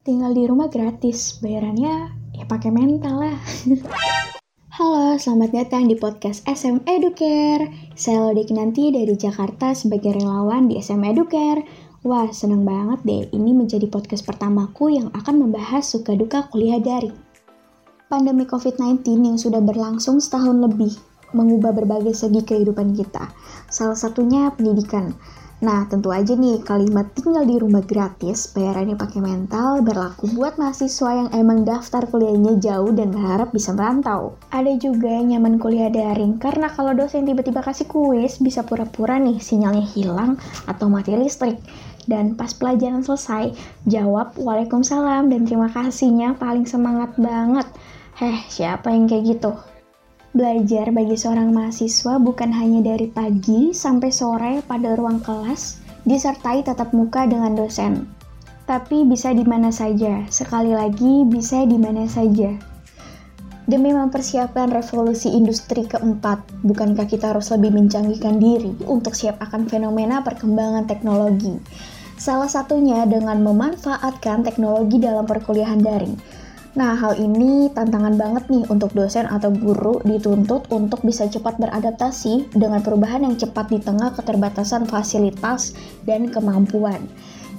Tinggal di rumah gratis, bayarannya ya pakai mental lah. Halo, selamat datang di podcast SM Educare. Saya Lodi Kinanti dari Jakarta sebagai relawan di SM Educare. Wah, seneng banget deh. Ini menjadi podcast pertamaku yang akan membahas suka duka kuliah daring. Pandemi COVID-19 yang sudah berlangsung setahun lebih mengubah berbagai segi kehidupan kita. Salah satunya pendidikan. Nah, tentu aja nih kalimat tinggal di rumah gratis, bayarannya pakai mental, berlaku buat mahasiswa yang emang daftar kuliahnya jauh dan berharap bisa merantau. Ada juga yang nyaman kuliah daring, karena kalau dosen tiba-tiba kasih kuis, bisa pura-pura nih sinyalnya hilang atau mati listrik. Dan pas pelajaran selesai, jawab waalaikumsalam dan terima kasihnya paling semangat banget. Heh, siapa yang kayak gitu? Belajar bagi seorang mahasiswa bukan hanya dari pagi sampai sore pada ruang kelas, disertai tatap muka dengan dosen. Tapi bisa di mana saja, sekali lagi bisa di mana saja. Demi mempersiapkan revolusi industri keempat, bukankah kita harus lebih mencanggihkan diri untuk siap akan fenomena perkembangan teknologi? Salah satunya dengan memanfaatkan teknologi dalam perkuliahan daring Nah, hal ini tantangan banget nih untuk dosen atau guru dituntut untuk bisa cepat beradaptasi dengan perubahan yang cepat di tengah keterbatasan fasilitas dan kemampuan.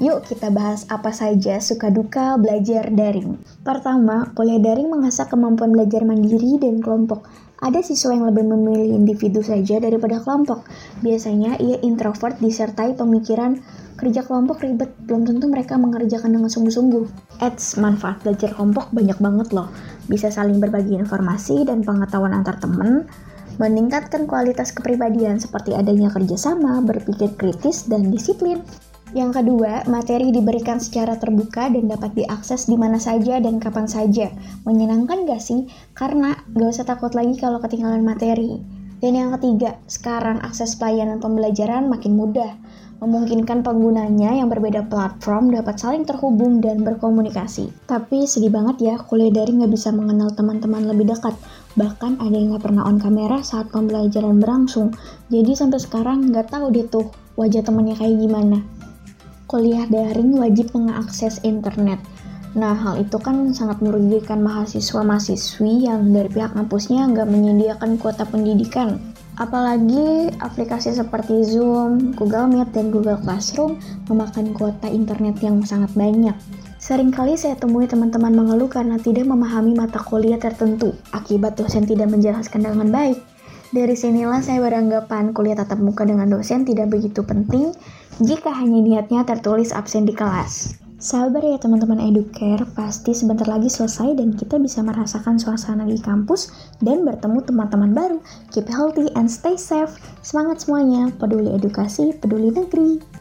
Yuk kita bahas apa saja suka duka belajar daring. Pertama, kuliah daring mengasah kemampuan belajar mandiri dan kelompok. Ada siswa yang lebih memilih individu saja daripada kelompok. Biasanya ia introvert disertai pemikiran kerja kelompok ribet, belum tentu mereka mengerjakan dengan sungguh-sungguh. Ads manfaat belajar kelompok banyak banget loh. Bisa saling berbagi informasi dan pengetahuan antar teman, meningkatkan kualitas kepribadian seperti adanya kerjasama, berpikir kritis, dan disiplin. Yang kedua, materi diberikan secara terbuka dan dapat diakses di mana saja dan kapan saja. Menyenangkan gak sih? Karena gak usah takut lagi kalau ketinggalan materi. Dan yang ketiga, sekarang akses pelayanan pembelajaran makin mudah, memungkinkan penggunanya yang berbeda platform dapat saling terhubung dan berkomunikasi. Tapi sedih banget ya, kuliah daring nggak bisa mengenal teman-teman lebih dekat. Bahkan ada yang nggak pernah on kamera saat pembelajaran berlangsung. Jadi sampai sekarang nggak tahu deh tuh wajah temannya kayak gimana kuliah daring wajib mengakses internet. Nah, hal itu kan sangat merugikan mahasiswa-mahasiswi yang dari pihak kampusnya nggak menyediakan kuota pendidikan. Apalagi aplikasi seperti Zoom, Google Meet, dan Google Classroom memakan kuota internet yang sangat banyak. Seringkali saya temui teman-teman mengeluh karena tidak memahami mata kuliah tertentu, akibat dosen tidak menjelaskan dengan baik. Dari sinilah saya beranggapan kuliah tatap muka dengan dosen tidak begitu penting jika hanya niatnya tertulis absen di kelas. Sabar ya teman-teman educare, pasti sebentar lagi selesai dan kita bisa merasakan suasana di kampus dan bertemu teman-teman baru. Keep healthy and stay safe. Semangat semuanya, peduli edukasi, peduli negeri.